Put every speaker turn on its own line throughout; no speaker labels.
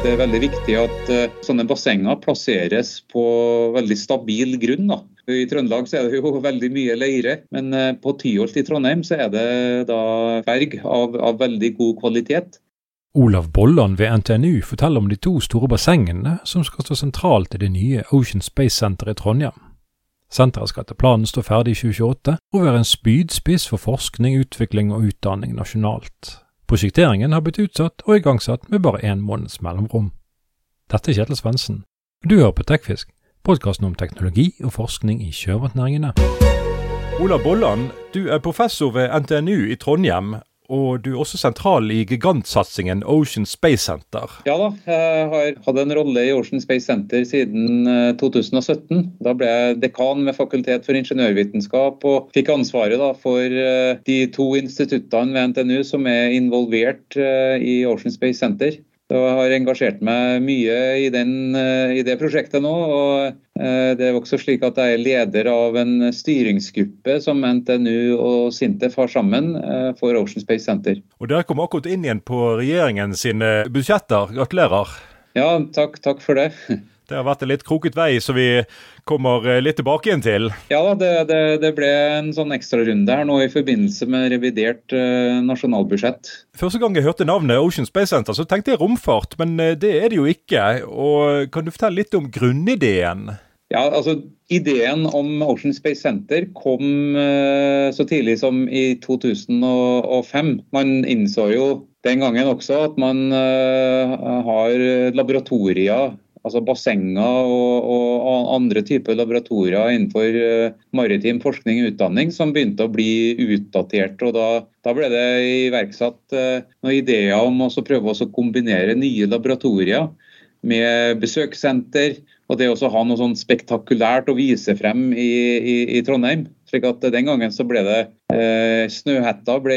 Det er veldig viktig at uh, sånne bassenger plasseres på veldig stabil grunn. da. I Trøndelag så er det jo veldig mye leire, men uh, på Tyholt i Trondheim så er det da berg av, av veldig god kvalitet.
Olav Bolland ved NTNU forteller om de to store bassengene som skal stå sentralt i det nye Ocean Space Center i Trondheim. Senteret skal etter planen stå ferdig i 2028 og være en spydspiss for forskning, utvikling og utdanning nasjonalt. Prosjekteringen har blitt utsatt og igangsatt med bare én måneds mellomrom. Dette er Kjetil Svendsen. Du hører på Tekfisk, podkasten om teknologi og forskning i sjømatnæringene. Ola Bolland, du er professor ved NTNU i Trondheim, og du er også sentral i gigantsatsingen Ocean Space Center.
Ja da, jeg har hatt en rolle i Ocean Space Center siden 2017. Eh, da ble jeg dekan ved Fakultet for ingeniørvitenskap og fikk ansvaret da, for eh, de to instituttene ved NTNU som er involvert eh, i Ocean Space Center. Så jeg har engasjert meg mye i, den, eh, i, det prosjektet nå. og eh, Det er også slik at jeg er leder av en styringsgruppe som NTNU og Sintef har sammen eh, for Ocean Space Center.
Og Dere kom akkurat inn igjen på regjeringen sine budsjetter. Gratulerer.
Ja, takk, takk for det.
Det har vært en litt kroket vei, så vi kommer eh, litt tilbake igjen til.
Ja, det, det, det ble en sånn ekstrarunde her nå i forbindelse med revidert uh, nasjonalbudsjett.
Første gang jeg hørte navnet Ocean Space Center, så tenkte jeg romfart, men eh, det er det jo ikke. Og Kan du fortelle litt om grunnideen?
Ja, altså Ideen om Ocean Space Center kom uh, så tidlig som i 2005. Man innså jo den gangen også at man uh, har laboratorier altså bassenger og, og, andre typer laboratorier innenfor uh, maritim forskning og utdanning som begynte å bli utdatert. og Da, da ble det iverksatt uh, noen ideer om å prøve å kombinere nye laboratorier med besøkssenter. Og det å ha noe sånn spektakulært å vise frem i, i, i Trondheim. slik at Den gangen så ble det eh, Snøhetta ble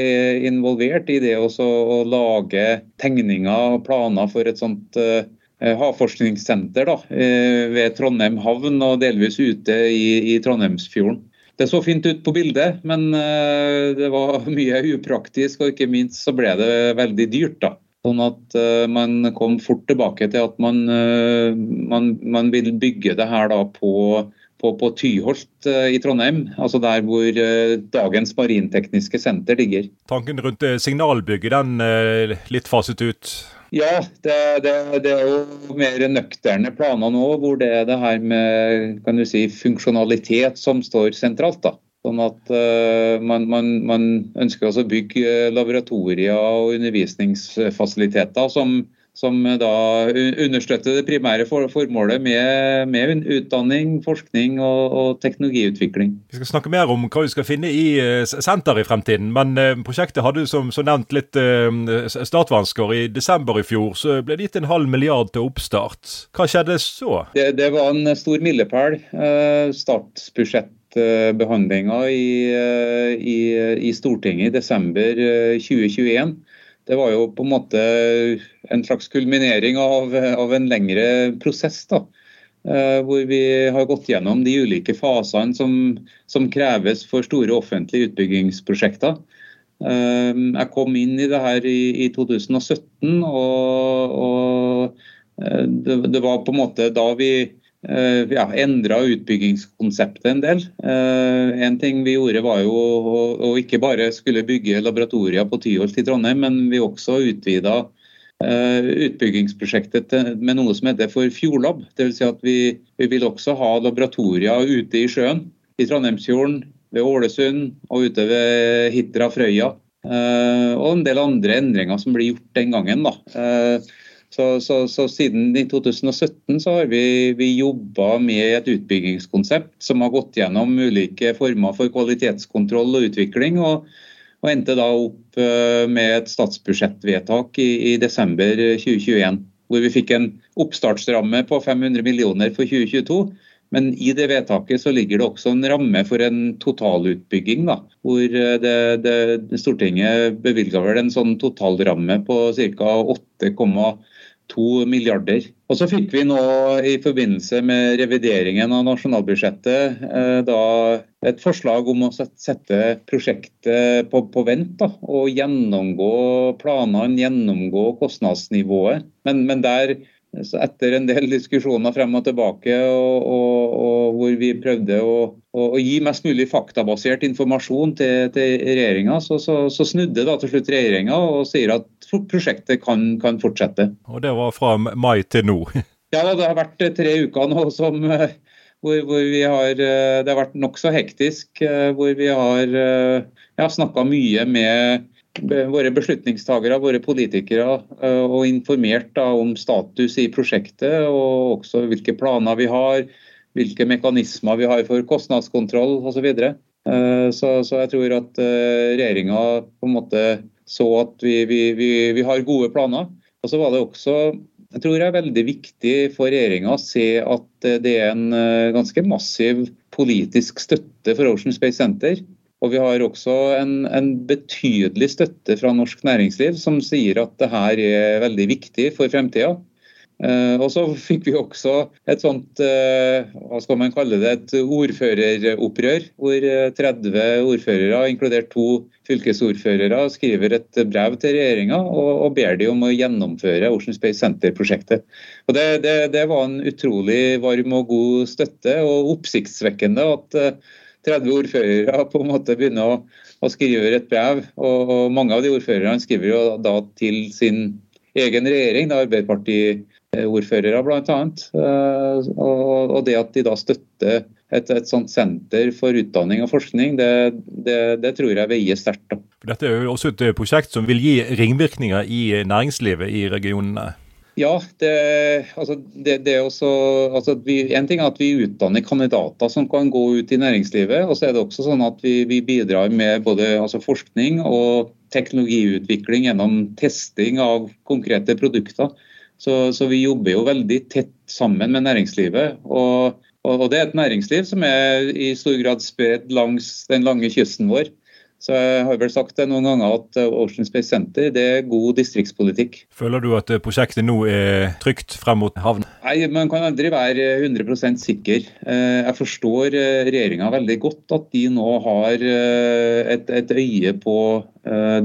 involvert i det å lage tegninger og planer for et sånt eh, Eh, havforskningssenter da, eh, ved Trondheim havn og delvis ute i, i Trondheimsfjorden. Det så fint ut på bildet, men eh, det var mye upraktisk, og ikke minst så ble det veldig dyrt. da. Sånn at man kom fort tilbake til at man, man, man vil bygge det her da på, på, på Tyholt i Trondheim, altså der hvor dagens marintekniske senter ligger.
Tanken rundt signalbygget, den litt faset ut?
Ja, det, det, det, er jo mer nøkterne planer nå, hvor det er det her med kan du si, funksjonalitet som står sentralt. da. Sånn at uh, man, man, man, ønsker å bygge laboratorier og undervisningsfasiliteter som, som da understøtter det primære formålet med, med utdanning, forskning og, og, teknologiutvikling.
Vi skal snakke mer om hva vi skal finne i eh, senter i fremtiden, men eh, prosjektet hadde som, som nevnt litt startvansker. I desember i fjor så ble det gitt en halv milliard til oppstart. Hva skjedde så?
Det, det var en stor milepæl. Startbudsjett i, i, i Stortinget i desember 2021 det var jo på en måte en slags kulminering av, av en lengre prosess. da, eh, Hvor vi har gått gjennom de ulike fasene som, som kreves for store offentlige utbyggingsprosjekter. Eh, jeg kom inn i det her i, i 2017, og, og eh, det, det, var på en måte da vi Eh, ja, endra utbyggingskonseptet en del. Uh, en ting vi gjorde var jo å, å ikke bare skulle bygge laboratorier på Tyholt i Trondheim, men vi også utvida uh, utbyggingsprosjektet med noe som heter for Fjordlab. Dvs. Si at vi, vi, vil også ha laboratorier ute i sjøen. I Trondheimsfjorden, ved Ålesund og ute ved Hitra Frøya. Og en del andre endringer som blir gjort den gangen. da. Så, så, så, siden i 2017 så har vi, vi jobba med et utbyggingskonsept som har gått gjennom ulike former for kvalitetskontroll og utvikling. og, og endte da opp eh, med et statsbudsjettvedtak i, i desember 2021, hvor vi fikk en oppstartsramme på 500 millioner for 2022. Men i det vedtaket så ligger det også en ramme for en totalutbygging. Da, hvor eh, det, det, Stortinget bevilga vel en sånn totalramme på ca. 8,8 2 milliarder. Og så fikk vi nå i forbindelse med revideringen av nasjonalbudsjettet eh, da et forslag om å sette prosjektet på, på vent. Da, og gjennomgå planene, gjennomgå kostnadsnivået. Men, men der, etter en del diskusjoner frem og tilbake, og, og, og hvor vi prøvde å, å, å, gi mest mulig faktabasert informasjon til, til regjeringa, så, så, så, snudde da til slutt regjeringa og sier at prosjektet kan, kan, fortsette.
Og det var fra mai til nå?
ja, det har vært tre uker nå som hvor, hvor vi har, det har vært nokså hektisk. Hvor vi har ja, snakka mye med våre beslutningstagere, våre politikere, eh, og informert da, om status i prosjektet og også hvilke planer vi har, hvilke mekanismer vi har for kostnadskontroll osv. Så. Eh, så Så jeg tror at eh, regjeringa på en måte så at vi, vi, vi, vi har gode planer. Og så var det også jeg tror det er veldig viktig for regjeringa å se at det er en ganske massiv politisk støtte for Ocean Space Center. Og vi har også en, en, betydelig støtte fra norsk næringsliv som sier at det her er veldig viktig for fremtida. Eh, og så fikk vi også et sånt, eh, hva skal man kalle det, et ordføreropprør. Hvor 30 eh, ordførere, inkludert to fylkesordførere, skriver et brev til regjeringa og, og, ber de om å gjennomføre Ocean Space Center-prosjektet. Og det, det, det, var en utrolig varm og god støtte, og oppsiktsvekkende at 30 ordførere på en måte begynner å, å skrive et brev. Og, og, mange av de ordførerne skriver jo da til sin egen regjering, da Arbeiderpartiordførere bl.a. Uh, og, det at de da støtter et, et sånt senter for utdanning og forskning, det, det, det tror jeg veier sterkt.
Dette er jo også et prosjekt som vil gi ringvirkninger i næringslivet i regionene?
Ja, det, altså det, det også, altså vi, En ting er at vi utdanner kandidater som kan gå ut i næringslivet. og så er det også sånn at Vi, vi bidrar med både altså forskning og teknologiutvikling gjennom testing av konkrete produkter. Så, så vi jobber jo veldig tett sammen med næringslivet. Og, og, det er et næringsliv som er i stor grad spredt langs den lange kysten vår. Så jeg har vel sagt det noen ganger at eh, Ocean Space Center det er god distriktspolitikk.
Føler du at eh, prosjektet nå er trygt frem mot havn?
Nei, Man kan aldri være 100% sikker. Eh, jeg forstår regjeringa veldig godt at de nå har et, et øye på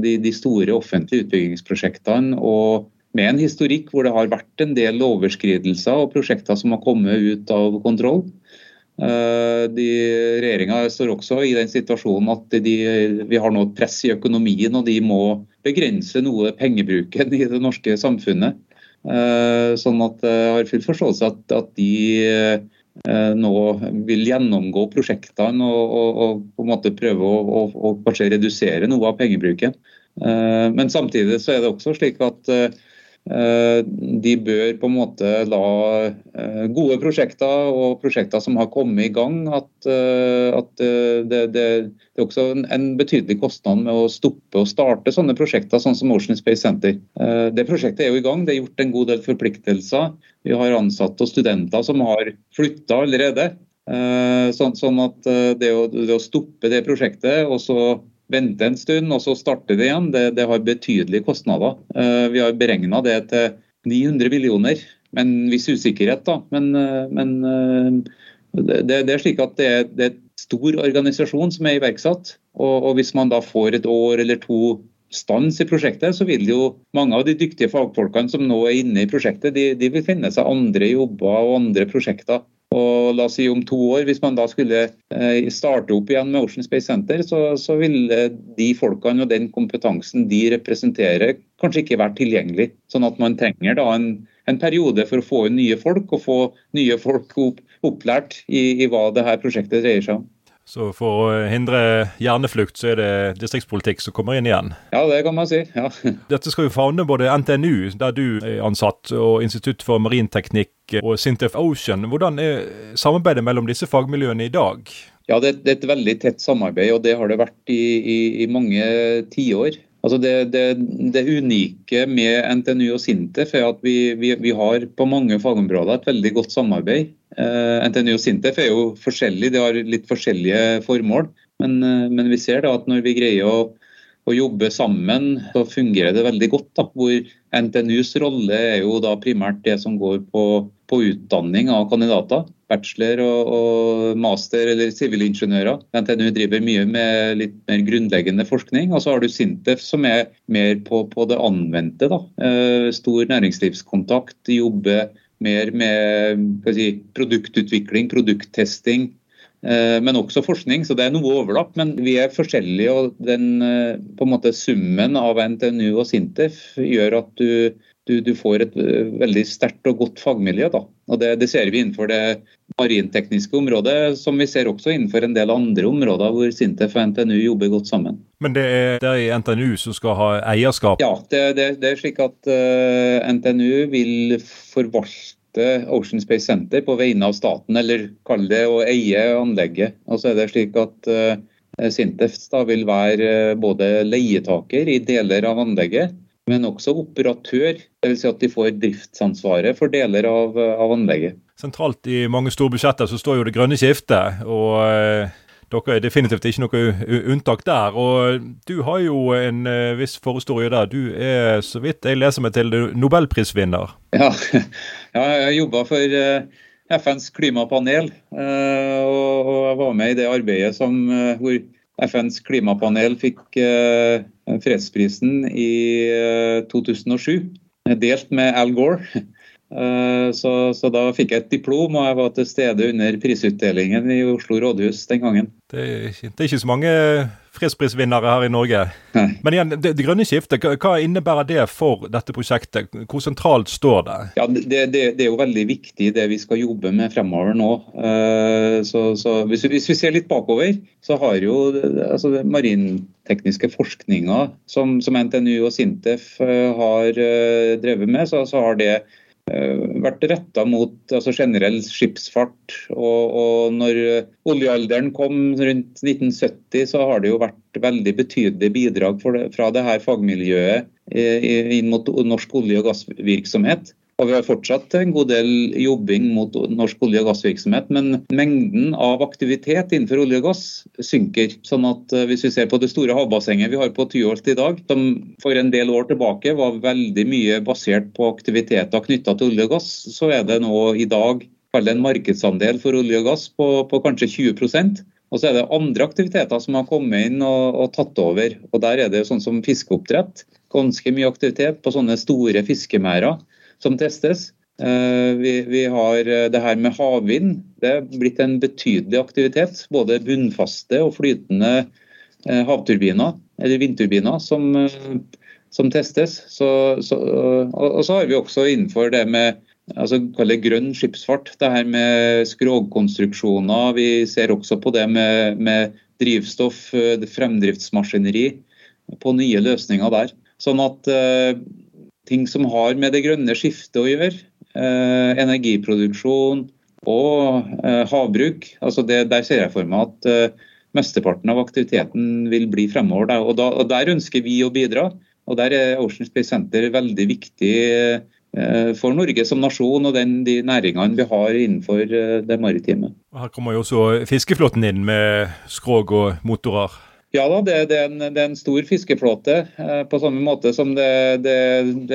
de, de store offentlige utbyggingsprosjektene. og med en historikk hvor det har vært en del overskridelser og prosjekter som har kommet ut av kontroll. Eh, Regjeringa står også i den situasjonen at de, vi har nå et press i økonomien, og de må begrense noe pengebruken i det norske samfunnet. Eh, sånn at jeg har full forståelse at, at de eh, nå vil gjennomgå prosjektene og, og, og, på en måte prøve å, å, å redusere noe av pengebruken. Men samtidig så er det også slik at Eh, de bør på en måte la eh, gode prosjekter og prosjekter som har kommet i gang, at, eh, at det, det, det, er også en betydelig kostnad med å stoppe og starte sånne prosjekter, sånn som Ocean Space Center. Det prosjektet er jo i gang, det er gjort en god del forpliktelser. Vi har ansatte og studenter som har flytta allerede. Sånn, sånn at det å, det å stoppe det prosjektet og så vente en stund og så starte det igjen, det, det har betydelige kostnader. Uh, vi har beregna det til 900 millioner, med en viss usikkerhet. da. Men, uh, men uh, det, det, er slik at det det er en stor organisasjon som er iverksatt. Og, og hvis man da får et år eller to stans i prosjektet, så vil jo mange av de dyktige fagfolkene som nå er inne i prosjektet, de, de vil finne seg andre jobber og andre prosjekter og la oss si om to år, hvis man da skulle eh, starte opp igjen med Ocean Space Center, så, så ville de folkene og den kompetansen de representerer, kanskje ikke vært tilgjengelig. Sånn at man trenger da en, en periode for å få inn nye folk, og få nye folk opp, opplært i, i hva dette prosjektet dreier seg om.
Så for å hindre hjerneflukt, så er det distriktspolitikk som kommer inn igjen?
Ja, det kan man si. ja.
Dette skal jo favne både NTNU, der du er ansatt, og Institutt for marinteknikk og Sintef Ocean. Hvordan er samarbeidet mellom disse fagmiljøene i dag?
Ja, Det, er et veldig tett samarbeid, og det har det vært i, i, i mange tiår. Altså det, det, det, unike med NTNU og Sintef er at vi, vi, vi, har på mange fagområder et veldig godt samarbeid. Eh, NTNU og Sintef er jo forskjellige, de har litt forskjellige formål. Men, uh, men vi ser da at når vi greier å, å, jobbe sammen, så fungerer det veldig godt. Da, hvor NTNUs rolle er jo da primært det som går på på utdanning av kandidater. Bachelor og, og master eller sivilingeniører. NTNU driver mye med litt mer grunnleggende forskning. Og så har du Sintef som er mer på, på det anvendte. Da. Eh, stor næringslivskontakt, jobber mer med si, produktutvikling, produkttesting. Eh, men også forskning, så det er noe overlapp. Men vi er forskjellige, og den på en måte summen av NTNU og Sintef gjør at du du, du får et eh, veldig sterkt og godt fagmiljø. Da. Og det, det, ser vi innenfor det marintekniske området, som vi ser også innenfor en del andre områder hvor Sintef og NTNU jobber godt sammen.
Men det er, det i NTNU som skal ha eierskap?
Ja, det, det, det er slik at uh, eh, NTNU vil forvalte Ocean Space Center på vegne av staten, eller kall det å eie anlegget. Og så er det slik at uh, Sintef da vil være både leietaker i deler av anlegget, men også operatør. Dvs. Si at de får driftsansvaret for deler av, av, anlegget.
Sentralt i mange store budsjetter så står jo det grønne skiftet. og eh, dere er definitivt ikke noe unntak der. og Du har jo en eh, viss forhistorie der. Du er, så vidt jeg leser meg til, nobelprisvinner.
Ja, ja jeg jobba for eh, FNs klimapanel, og jeg var med i det arbeidet som, hvor FNs klimapanel fikk fredsprisen i 2007, eh, delt med Al Gore. Eh, så, så, da fikk jeg et diplom, og jeg var til stede under prisutdelingen i Oslo rådhus den gangen.
Det er ikke, det er ikke så mange fredsprisvinnere her i Norge. Nei. Men igjen, det, det, grønne skiftet, hva innebærer det for dette prosjektet? Hvor sentralt står det?
Ja, det, det, det er jo veldig viktig det vi skal jobbe med fremover nå. Eh, så, så hvis, hvis, vi ser litt bakover, så har jo altså, marintekniske forskninga som, som, NTNU og Sintef eh, har drevet med, så, så har det vært retta mot altså generell skipsfart. Og, og, når oljealderen kom rundt 1970, så har det jo vært veldig betydelige bidrag det, fra det her fagmiljøet eh, inn mot norsk olje- og gassvirksomhet. Og vi har fortsatt en god del jobbing mot norsk olje- og gassvirksomhet, men mengden av aktivitet innenfor olje og gass synker. Sånn at eh, Hvis vi ser på det store havbassenget vi har på Tyholt i dag, som for en del år tilbake var veldig mye basert på aktiviteter knytta til olje og gass, så er det nå i dag en markedsandel for olje og gass på, på kanskje 20 og så er det andre aktiviteter som har kommet inn og, og tatt over. Og Der er det sånn som fiskeoppdrett. Ganske mye aktivitet på sånne store fiskemerder som testes. Eh, vi, vi, har eh, det her med havvind. Det er blitt en betydelig aktivitet. Både bunnfaste og flytende eh, havturbiner, eller vindturbiner, som, som testes. Så, så, og så har vi også innenfor det med altså grønn skipsfart, det her med skrogkonstruksjoner. Vi ser også på det med, med drivstoff, fremdriftsmaskineri, på nye løsninger der. Sånn at ting som har med det grønne skiftet å gjøre. Eh, energiproduksjon og eh, havbruk. Altså det, der ser jeg for meg at eh, mesteparten av aktiviteten vil bli fremover. Og, da, og der ønsker vi å bidra. Og Der er Ocean Space Center veldig viktig for Norge som nasjon og den, de næringene vi har innenfor det maritime.
Her kommer jo også fiskeflåten inn med skrog og motorer.
Ja da, det, det, er en, det, er en, stor fiskeflåte. Eh, på samme måte som det, det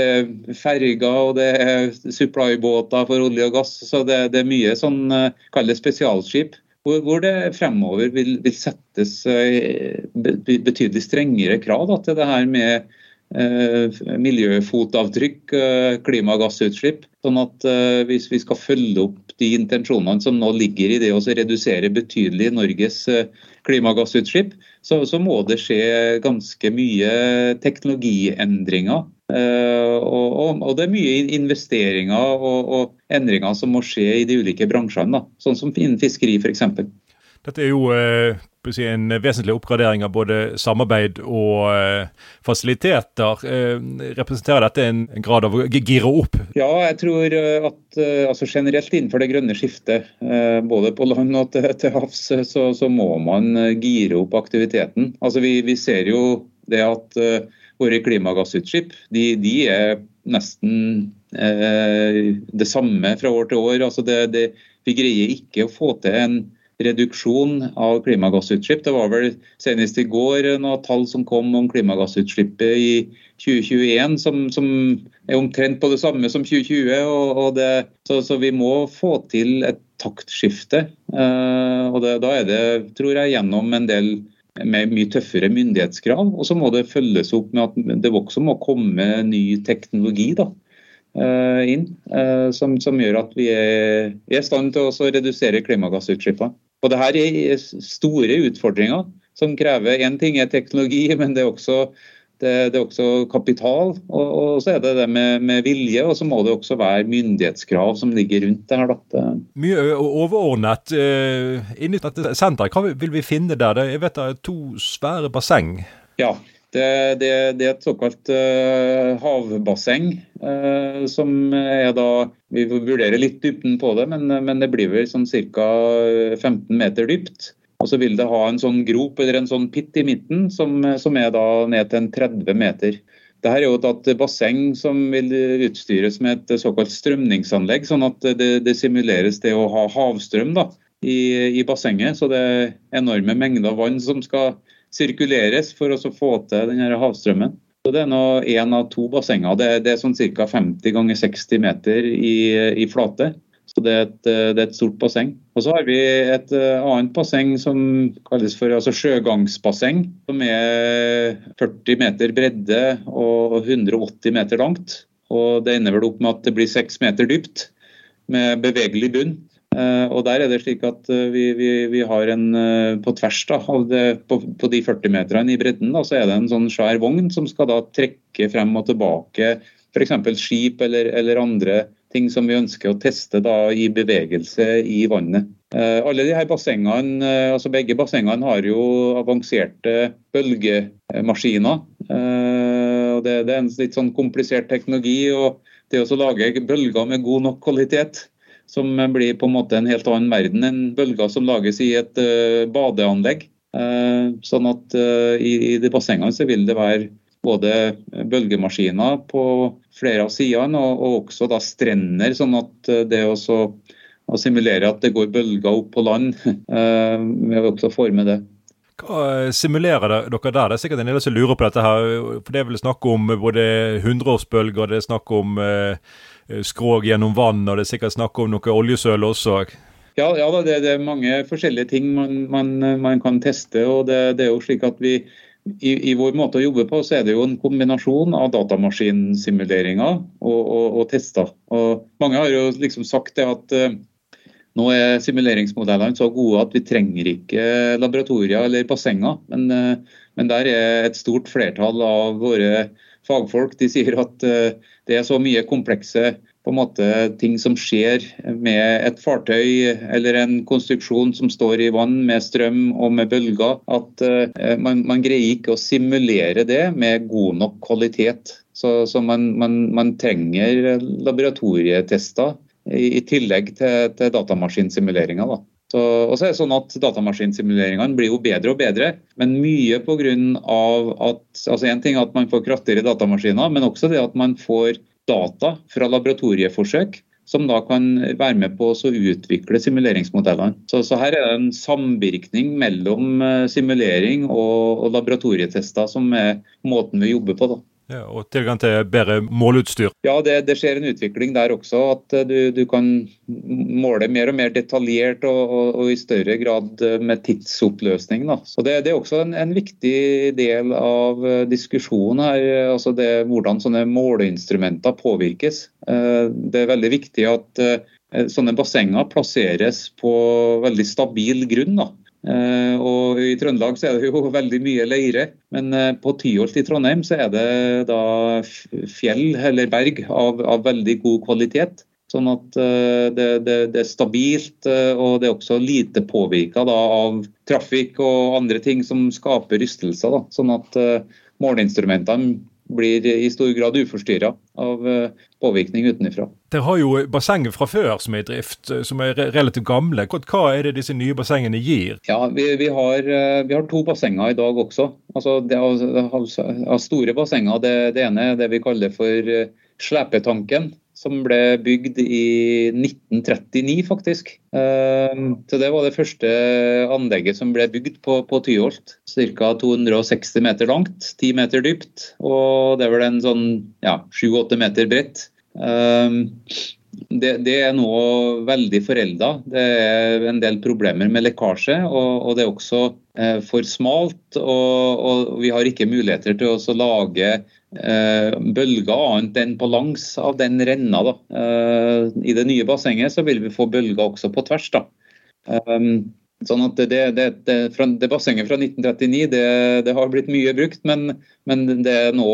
er ferger og det er supply-båter for olje og gass. Så det, er mye sånn, eh, kall det spesialskip. Hvor, hvor, det fremover vil, vil settes eh, betydelig strengere krav da, til det her med miljøfotavtrykk, eh, klimagassutslipp. Sånn at eh, hvis vi skal følge opp de intensjonene som nå ligger i det å redusere betydelig Norges klimagassutslipp, så, så, må det skje ganske mye teknologiendringer. Og, og, og, det er mye investeringer og, og, endringer som må skje i de ulike bransjene, da. sånn som innen fiskeri f.eks.
Dette er jo en vesentlig oppgradering av både samarbeid og uh, fasiliteter. representerer dette en, grad av å gire opp?
Ja, jeg tror at altså generelt innenfor det grønne skiftet, både på land og til, til havs, så, så, må man gire opp aktiviteten. Altså vi, vi ser jo det at våre klimagassutslipp de, de er nesten eh, det samme fra år til år. Altså det, det, vi greier ikke å få til en reduksjon av klimagassutslipp. Det var vel senest i går noen tall som kom om klimagassutslippet i 2021, som, som er omtrent på det samme som 2020. Og, og det, så, så, vi må få til et taktskifte. Uh, og det, Da er det, tror jeg, gjennom en del med mye tøffere myndighetskrav. Og så må det følges opp med at det også må komme ny teknologi da, eh, inn, eh, som, som, gjør at vi er i stand til å redusere klimagassutslippene. Og det her er store utfordringer som krever Én ting er teknologi, men det er også det, det, er også kapital, og, og, så er det det med, med, vilje. Og så må det også være myndighetskrav som ligger rundt det her. Da.
Mye overordnet inni dette senteret. Hva vil vi finne der? Jeg vet det er to svære basseng.
Ja, det, det, det er et såkalt uh, havbasseng. Uh, som er da Vi vurderer litt dybden på det, men, men det blir vel sånn ca. 15 meter dypt. Og så vil det ha en sånn grop eller en sånn pitt i midten, som, som er da ned til en 30 meter. Dette er jo et basseng som vil utstyres med et såkalt strømningsanlegg, sånn at det, det simuleres det å ha havstrøm da, i, i, bassenget. Så det er enorme mengder vann som skal sirkuleres for å få til denne havstrømmen. Så Det er nå én av to bassenger. Det, det er sånn ca. 50 ganger 60 meter i, i flate. Så det er, et, det er et, stort basseng. Og så har vi et eh, annet basseng som kalles for altså sjøgangsbasseng. Som er 40 meter bredde og 180 meter langt. Og det ender vel opp med at det blir 6 meter dypt med bevegelig bunn. Eh, og der er det slik at vi, vi, vi har en på tvers da, det, på, på, de 40 meterne i bredden da, så er det en sånn svær vogn som skal da trekke frem og tilbake f.eks. skip eller, eller andre ting som vi ønsker å teste da, i bevegelse i vannet. Eh, alle de her bassengene, eh, altså Begge bassengene har jo avanserte bølgemaskiner. Eh, og det, er en litt sånn komplisert teknologi. og Det å lage bølger med god nok kvalitet, som blir på en måte en helt annen verden enn bølger som lages i et badeanlegg. Sånn at i, i de bassengene så vil det være både bølgemaskiner på flere av sidene, og, og, også da strender. sånn at eh, det også å simulere at det går bølger opp på land, eh, ved også forme det.
Hva eh, simulerer dere der? Det er sikkert en del som lurer på dette. her, for Det er vel snakk om både hundreårsbølger, det er snakk om eh, skrog gjennom vann, og det er sikkert snakk om noe oljesøl også?
Ja, ja det, det, er mange forskjellige ting man, man, man kan teste. og det, det, er jo slik at vi, i, I, vår måte å jobbe på så er det jo en kombinasjon av datamaskinsimuleringer og, og, og tester. Og mange har jo liksom sagt det at uh, nå er simuleringsmodellene så gode at vi trenger ikke laboratorier eller bassenger. Men, uh, men der er et stort flertall av våre fagfolk de sier at uh, det er så mye komplekse på en måte ting som skjer med et fartøy eller en konstruksjon som står i vann med strøm og med bølger, at uh, man, man, greier ikke å simulere det med god nok kvalitet. Så, så man, man, man, trenger laboratorietester i, i tillegg til, til datamaskinsimuleringer. Da. Så, og så er det sånn at Datamaskinsimuleringene blir jo bedre og bedre, men mye pga. at altså en ting er at man får kraftigere datamaskiner, men også det at man får data fra laboratorieforsøk som da kan være med på å utvikle simuleringsmodellene. Så, så, her er det en samvirkning mellom eh, simulering og, og laboratorietester som er måten vi jobber på. da.
Ja, og tilgang til bedre måleutstyr?
Ja, det, det, skjer en utvikling der også. At eh, du, du kan måle mer og mer detaljert og, og, og i større grad eh, med tidsoppløsning. Da. Så Det, det er også en, en, viktig del av eh, diskusjonen her. altså det, Hvordan sånne måleinstrumenter påvirkes. Det er veldig viktig at sånne bassenger plasseres på veldig stabil grunn. da. Eh, og I Trøndelag så er det jo veldig mye leire, men eh, på Tyholt i Trondheim så er det da fjell eller berg av, av veldig god kvalitet. Sånn at eh, det, det, det, er stabilt, og det er også lite påvirka av trafikk og andre ting som skaper rystelser. Da. Sånn at måleinstrumentene blir i stor grad uforstyrra av påvirkning utenfra.
Dere har jo bassenger fra før som er i drift, eh, som er relativt gamle. Hva er det disse nye bassengene gir?
Ja, Vi, vi, har, eh, vi har, to bassenger i dag også. Altså, det er, av store bassenger. Det, det, ene er det vi kaller for slepetanken. som ble bygd i 1939, faktisk. Så Det var det første anlegget som ble bygd på, på Tyholt. Ca. 260 meter langt, 10 meter dypt, og det er vel en sånn ja, 7-8 meter bredt. Det, det, er nå veldig forelda. Det er en del problemer med lekkasje. Og, og det er også eh, for smalt. Og, og, vi har ikke muligheter til å lage eh, bølger annet enn på langs av den renna. Eh, I det nye bassenget så vil vi få bølger også på tvers. da. Um, sånn at det, det, det, det, bassenget fra 1939 det, har blitt mye brukt, men, men det er nå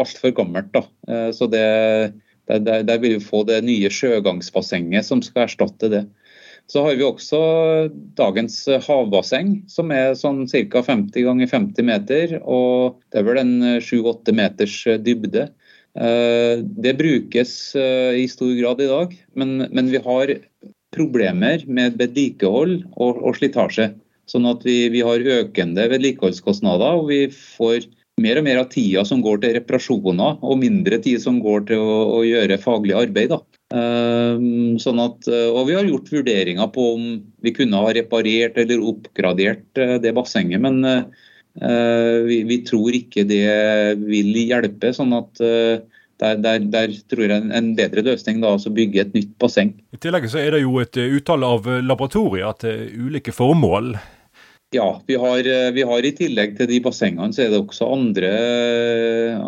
altfor gammelt. da. Så det der, der, vil vi få det nye sjøgangsbassenget som skal erstatte det. Så har vi også dagens havbasseng, som er sånn ca. 50 ganger 50 meter. Og det er vel en 7-8 meters dybde. Eh, det brukes eh, i stor grad i dag, men, men vi har problemer med vedlikehold og, og slitasje. Sånn at vi, vi har økende vedlikeholdskostnader, og vi får mer og mer av tida som går til reparasjoner, og mindre tid som går til å, å gjøre faglig arbeid. Uh, sånn at, eh, og vi har gjort vurderinger på om vi kunne ha reparert eller oppgradert uh, det bassenget, men uh, vi, vi, tror ikke det vil hjelpe. sånn at der, der, der, tror jeg en, bedre løsning da, altså bygge et nytt basseng.
I tillegg så er det jo et utall av laboratorier til ulike formål.
Ja, vi har, eh, vi har, i tillegg til de bassengene, så er det også andre,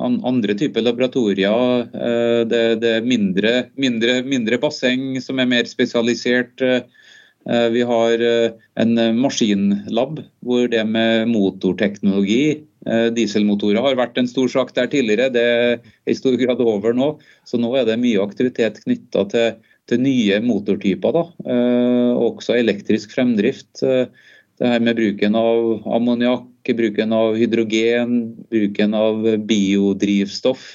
andre typer laboratorier. Eh, det, det er mindre, mindre, mindre, basseng som er mer spesialisert. Eh, vi har en maskinlab hvor det med motorteknologi Dieselmotorer har vært en stor sak der tidligere, det er i stor grad over nå. Så nå er det mye aktivitet knytta til, til, nye motortyper. Da. Også elektrisk fremdrift. Det her med bruken av ammoniakk, bruken av hydrogen, bruken av biodrivstoff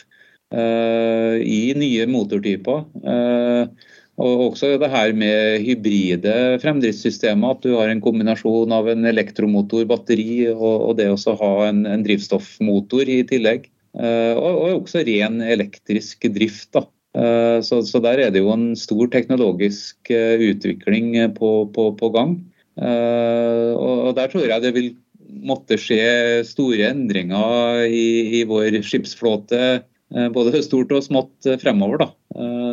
eh, i nye motortyper. Eh, og også det her med hybride fremdriftssystemer. At du har en kombinasjon av en elektromotor, batteri og, og det å ha en, en, drivstoffmotor i tillegg. Eh, og, og, også ren elektrisk drift. da. Eh, så, så, der er det jo en stor teknologisk eh, utvikling på, på, på gang. Eh, og Der tror jeg det vil måtte skje store endringer i, i vår skipsflåte, eh, både stort og smått eh, fremover. Da.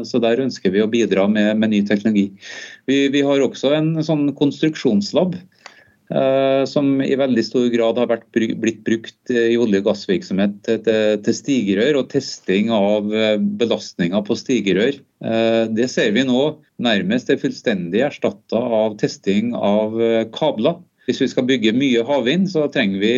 Så Der ønsker vi å bidra med, med ny teknologi. Vi, vi, har også en sånn konstruksjonslab som i veldig stor grad har vært, blitt brukt i olje- og gassvirksomhet til, til stigerør og testing av belastninger på stigerør. Det ser vi nå nærmest er fullstendig erstatta av testing av eh, kabler. Hvis vi skal bygge mye havvind, så trenger vi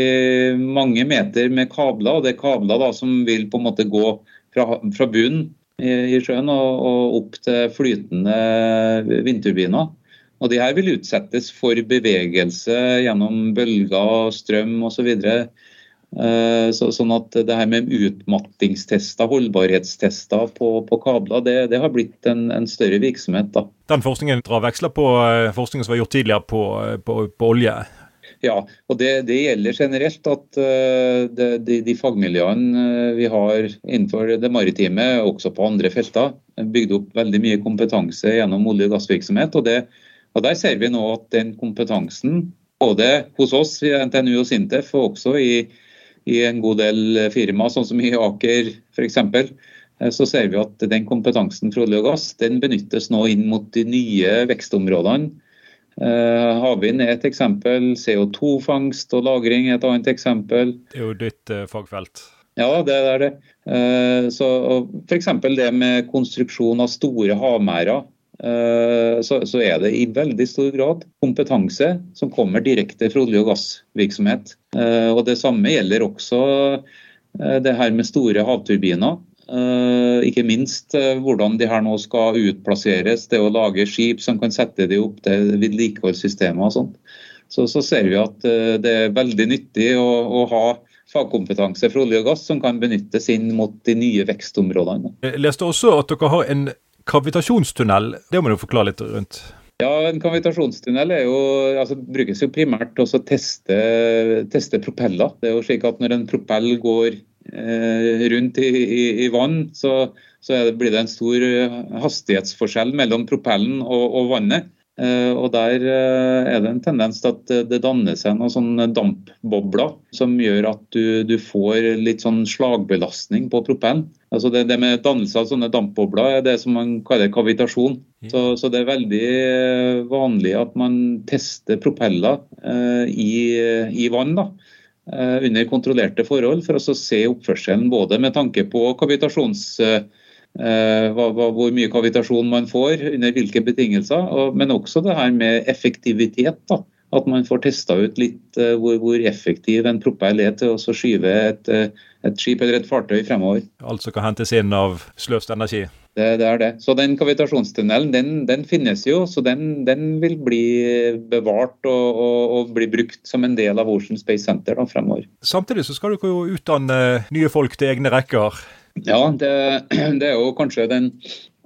mange meter med kabler. og Det er kabler da, som vil på en måte gå fra, fra bunnen i, i sjøen og, og, opp til flytende vindturbiner. Og de her vil utsettes for bevegelse gjennom bølger, strøm osv. så så, sånn at det her med utmattingstester, holdbarhetstester på, på kabler, det, det, har blitt en, en, større virksomhet. da.
Den forskningen drar veksler på eh, forskningen som var gjort tidligere på, eh, på, på olje?
Ja, og det, det, gjelder generelt at de, de, de, fagmiljøene vi har innenfor det maritime, også på andre felter, bygd opp veldig mye kompetanse gjennom olje- og gassvirksomhet. Og, det, og Der ser vi nå at den kompetansen, både hos oss i NTNU og Sintef, og også i i en god del firma, sånn som i Aker f.eks., eh, så ser vi at den kompetansen fra olje og gass den benyttes nå inn mot de nye vekstområdene. Eh, havvind er et eksempel, CO2-fangst og -lagring er et annet eksempel.
Det er jo ditt eh, fagfelt.
Ja, det er det. Så F.eks. det med konstruksjon av store havmerder Eh, så, så, er det i veldig stor grad kompetanse som kommer direkte fra olje- og gassvirksomhet. Eh, og Det samme gjelder også eh, det her med store havturbiner. Ikke minst hvordan de her nå skal utplasseres, det å lage skip som kan sette de opp til vedlikeholdssystemer og sånt. Så, så, ser vi at det er veldig nyttig å, å ha fagkompetanse fra olje og gass som kan benyttes inn mot de nye vekstområdene.
Jeg leste også at dere har en Kavitasjonstunnel, det må du forklare litt rundt?
Ja, En kavitasjonstunnel jo, altså, brukes jo primært til å teste, teste, propeller. Det er jo slik at Når en propell går rundt i, i, i vann, så, så det, blir det en stor hastighetsforskjell mellom propellen og, og vannet. Eh, og Der eh, er det en tendens til at det danner seg noen sånne dampbobler som gjør at du, du, får litt sånn slagbelastning på propellen. Altså det, det, med dannelse av sånne dampbobler er det som man kaller kavitasjon. Så, så det er veldig eh, vanlig at man tester propeller eh, i, i, vann. da under kontrollerte forhold, for å se oppførselen både med tanke på kavitasjons Eh, hva, hva, hvor mye kavitasjon man får, under hvilke betingelser. Men også det her med effektivitet. da, At man får testa ut litt uh, hvor, hvor, effektiv en propell er til å skyve et, uh, et, skip eller et fartøy fremover.
Alt som kan hentes inn av sløst energi?
Det, det, er det. Så den kavitasjonstunnelen den, den finnes jo, så den, den vil bli bevart og, og, og, bli brukt som en del av Ocean Space Center da, fremover.
Samtidig så skal dere jo utdanne nye folk til egne rekker.
Ja, det, det, er jo kanskje den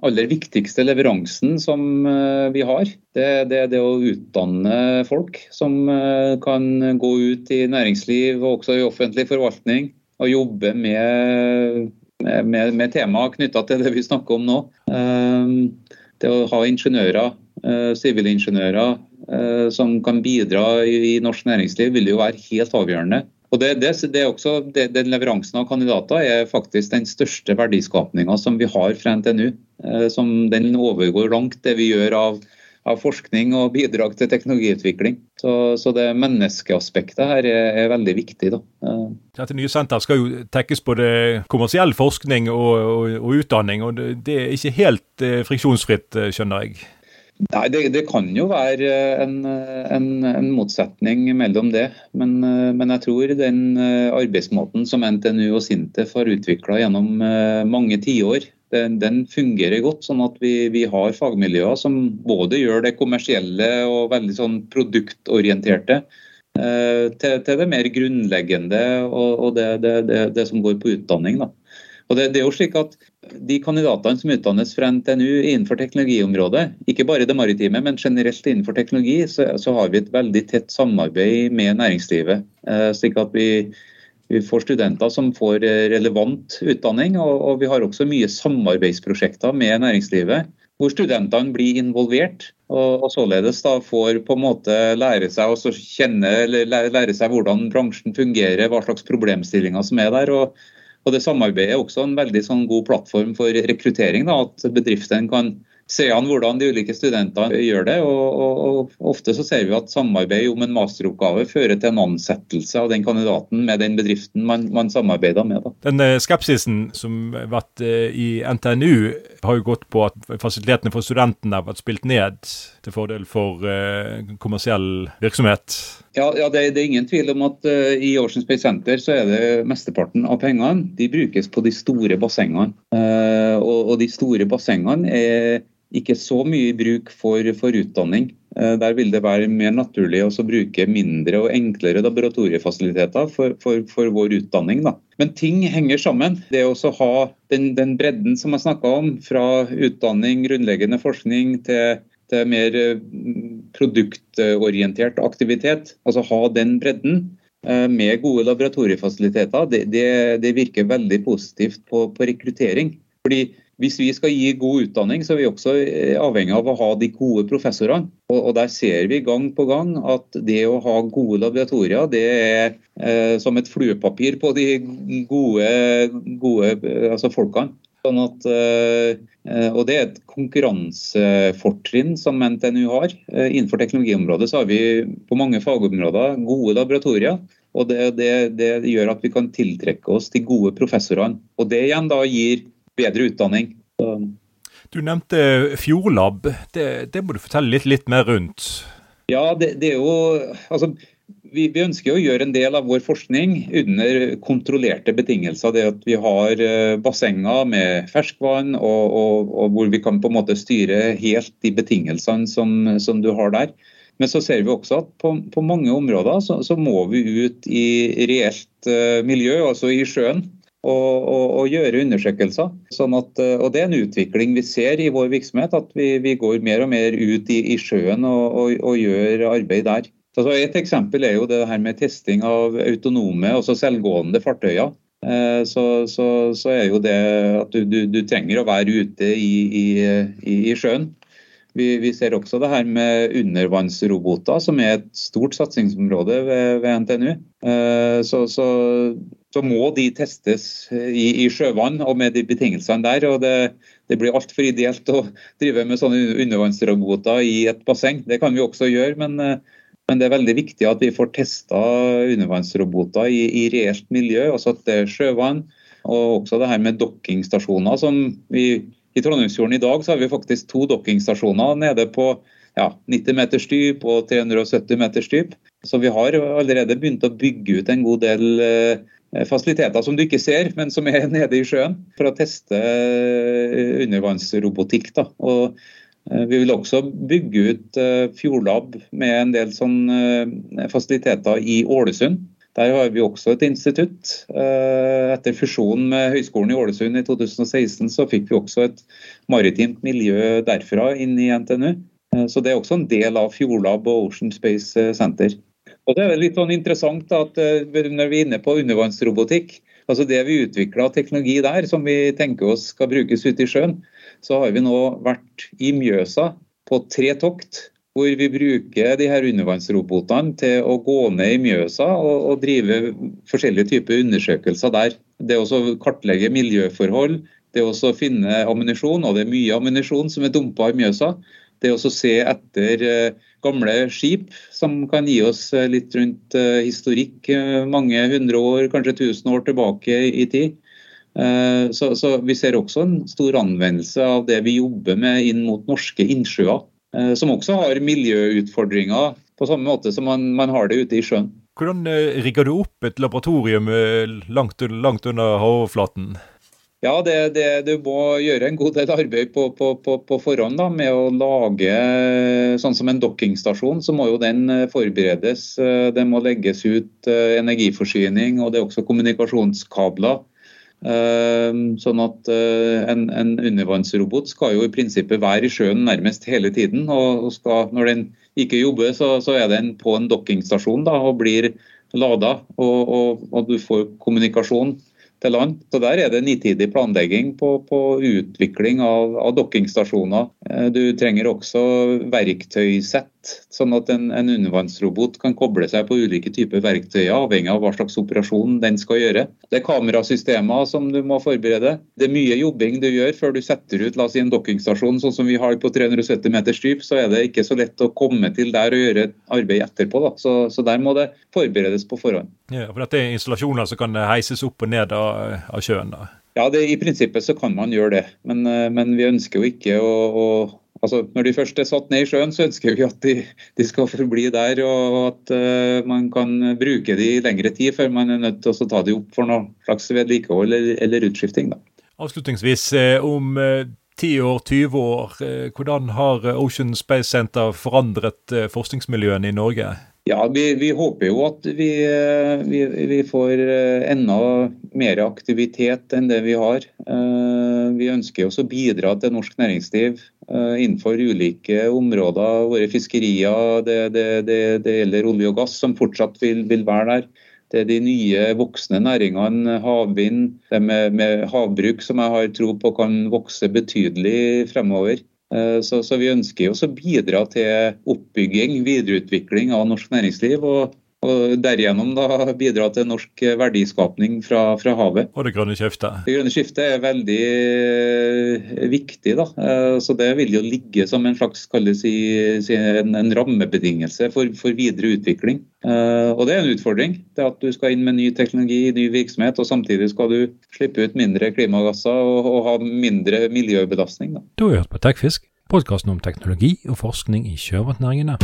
aller viktigste leveransen som eh, vi har. Det, er det å utdanne folk som eh, kan gå ut i næringsliv og også i offentlig forvaltning og jobbe med, med, med temaer knytta til det vi snakker om nå. Eh, det å ha ingeniører, sivilingeniører som kan bidra i norsk næringsliv, vil jo være helt avgjørende og det, det, det også, Den leveransen av kandidater er faktisk den største verdiskapninga som vi har fra NTNU. Eh, som Den overgår langt det vi gjør av, av forskning og bidrag til teknologiutvikling. Så, så det menneskeaspektet her er, er veldig viktig. da.
Eh. Dette nye senteret skal jo tekkes både kommersiell forskning og, og, og utdanning, og det, det er ikke helt eh, friksjonsfritt, skjønner jeg?
Nei, det, det, kan jo være en, en, en, motsetning mellom det. Men, men, jeg tror den arbeidsmåten som NTNU og Sintef har utvikla gjennom mange tiår, den, den, fungerer godt. Sånn at vi, vi, har fagmiljøer som både gjør det kommersielle og veldig sånn produktorienterte. Eh, til, til, det mer grunnleggende og, og det, det, det, som går på utdanning. Da. Og det, det, er jo slik at De kandidatene som utdannes fra NTNU innenfor teknologiområdet, ikke bare det maritime, men generelt innenfor teknologi, så, så har vi et veldig tett samarbeid med næringslivet. Eh, slik at vi, vi, får studenter som får eh, relevant utdanning, og, og vi har også mye samarbeidsprosjekter med næringslivet. Hvor studentene blir involvert, og, og således da får på en måte lære seg, kjenne, lære seg hvordan bransjen fungerer, hva slags problemstillinger som er der. og og Det samarbeidet er også en veldig sånn god plattform for rekruttering. Da, at bedriftene kan se an hvordan de ulike studentene gjør det. Og, og, og Ofte så ser vi at samarbeid om en masteroppgave fører til en ansettelse av den kandidaten med den bedriften man, man samarbeider med. Da.
Den eh, skepsisen som har vært eh, i NTNU, har jo gått på at fasilitetene for studentene har vært spilt ned til fordel for uh, kommersiell virksomhet.
Ja, ja det, det, er ingen tvil om at uh, i Ocean Space Center så er det mesteparten av pengene de brukes på de store bassengene. Uh, og, og, de store bassengene er ikke så mye i bruk for, for utdanning. Der vil det være mer naturlig å bruke mindre og enklere laboratoriefasiliteter for, for, for vår utdanning. Da. Men ting henger sammen. Det å ha den, den bredden som jeg snakka om, fra utdanning, grunnleggende forskning til til mer eh, produktorientert aktivitet. Altså ha den bredden eh, med gode laboratoriefasiliteter. Det, det, det virker veldig positivt på, på, rekruttering. Fordi Hvis vi skal gi god utdanning, så er vi også eh, avhengig av å ha de gode professorene. Og, og Der ser vi gang på gang at det å ha gode laboratorier, det er eh, som et fluepapir på de gode, gode altså folkene. Sånn at, eh, og Det er et konkurransefortrinn som NTNU har. Eh, innenfor teknologiområdet så har vi på mange fagområder gode laboratorier. og det, det, det gjør at vi kan tiltrekke oss de gode professorene. Og Det igjen da gir bedre utdanning.
Du nevnte Fjordlab. Det, det, må du fortelle litt, litt mer rundt?
Ja, det, det er jo altså vi, vi, ønsker å gjøre en del av vår forskning under kontrollerte betingelser. Det at vi har eh, bassenger med ferskvann, og, og, og, hvor vi kan på en måte styre helt de betingelsene som, som du har der. Men så ser vi også at på, på mange områder så, så, må vi ut i reelt uh, miljø, altså i sjøen. Og, og, gjøre undersøkelser. Sånn at, uh, og Det er en utvikling vi ser i vår virksomhet, at vi, vi går mer og mer ut i, i sjøen og, og gjør arbeid der. Så Et eksempel er jo det her med testing av autonome, altså selvgående fartøyer. så, så, så, er jo det at du, du, du trenger å være ute i, i, i sjøen. Vi, vi, ser også det her med undervannsroboter, som er et stort satsingsområde ved, ved NTNU. Så, så, så, må de testes i, i, sjøvann og med de betingelsene der. og Det, det blir altfor ideelt å drive med sånne undervannsroboter i et basseng. Det kan vi også gjøre, men men det er veldig viktig at vi får testa undervannsroboter i, i, reelt miljø, altså at det er sjøvann. Og også det her med dokkingstasjoner. som vi I Trondheimsfjorden i dag så har vi faktisk to dokkingstasjoner nede på ja, 90 meters dyp og 370 meters dyp. Så vi har allerede begynt å bygge ut en god del eh, fasiliteter som du ikke ser, men som er nede i sjøen, for å teste eh, undervannsrobotikk. Da. Og vi vil også bygge ut eh, Fjordlab med en del sånne eh, fasiliteter i Ålesund. Der har vi også et institutt. Etter fusjonen med Høgskolen i Ålesund i 2016 så fikk vi også et maritimt miljø derfra inn i NTNU. Så det er også en del av Fjordlab og Ocean Space Center. Og det er litt sånn interessant at når vi er inne på undervannsrobotikk, altså det vi utvikla teknologi der som vi tenker oss skal brukes ute i sjøen, så har vi nå vært i Mjøsa på tre tokt. Hvor vi bruker de her undervannsrobotene til å gå ned i Mjøsa og, og drive forskjellige typer undersøkelser der. Det å kartlegge miljøforhold, det å finne ammunisjon, og det er mye ammunisjon som er dumpa i Mjøsa. Det å se etter eh, gamle skip som kan gi oss eh, litt rundt eh, historikk mange hundre år, kanskje tusen år tilbake i tid. Så, så, Vi ser også en stor anvendelse av det vi jobber med inn mot norske innsjøer. Som også har miljøutfordringer på samme måte som man, man har det ute i sjøen.
Hvordan rigger du opp et laboratorium langt, langt under havoverflaten?
Ja, det, det, Du må gjøre en god del arbeid på, på, på, på, forhånd da, med å lage sånn som en dokkingstasjon. Så må jo den forberedes. Det må legges ut energiforsyning, og det er også kommunikasjonskabler. Sånn at eh, en, en, undervannsrobot skal jo i prinsippet være i sjøen nærmest hele tiden. og skal, Når den ikke jobber, så, så er den på en dokkingstasjon da, og blir lada. Og, og, og, du får kommunikasjon til land. Så Der er det nitidig planlegging på, på utvikling av, av, dokkingstasjoner. Eh, du trenger også verktøysett, sånn at en, en, undervannsrobot kan koble seg på ulike typer verktøyer, avhengig av hva slags operasjon den skal gjøre. Det er kamerasystemer som du må forberede. Det er mye jobbing du gjør før du setter ut la oss si, en dokkingstasjon, sånn som vi har på 370 meters dyp. Så er det ikke så lett å komme til der og gjøre arbeid etterpå. Så, så, der må det forberedes på forhånd.
Ja, for dette er installasjoner som kan heises opp og ned av, av sjøen? da?
Ja, det, I prinsippet så kan man gjøre det, men, men vi ønsker jo ikke å, å altså Når de først er satt ned i sjøen, så ønsker vi at de, de skal forbli der, og at uh, man kan bruke de i lengre tid før man er nødt til å ta de opp for noe slags vedlikehold eller, eller utskifting. Da.
Avslutningsvis, eh, om ti år, 20 år, hvordan har Ocean Space Center forandret forskningsmiljøene i Norge?
Ja, vi, vi, håper jo at vi, vi, vi, får eh, enda mer aktivitet enn det vi har. Eh, vi ønsker også å bidra til norsk næringsliv eh, innenfor ulike områder. Våre fiskerier, det, det, det, det gjelder olje og gass, som fortsatt vil, vil, være der. Det er de nye voksne næringene, havvind, det med, med havbruk, som jeg har tro på kan vokse betydelig fremover. Eh, så, så, vi ønsker også å bidra til oppbygging, videreutvikling av norsk næringsliv. og, og derigjennom da bidra til norsk verdiskapning fra, fra, havet.
Og det grønne skiftet?
Det grønne skiftet er veldig eh, viktig. da, eh, så Det vil jo ligge som en slags kalles i, en, en rammebetingelse for, for, videre utvikling. Og Det er en utfordring. det At du skal inn med ny teknologi, ny virksomhet, og samtidig skal du slippe ut mindre klimagasser og, og ha mindre miljøbelastning. Da.
Du har hørt på Tekfisk podkasten om teknologi og forskning i sjømatnæringene.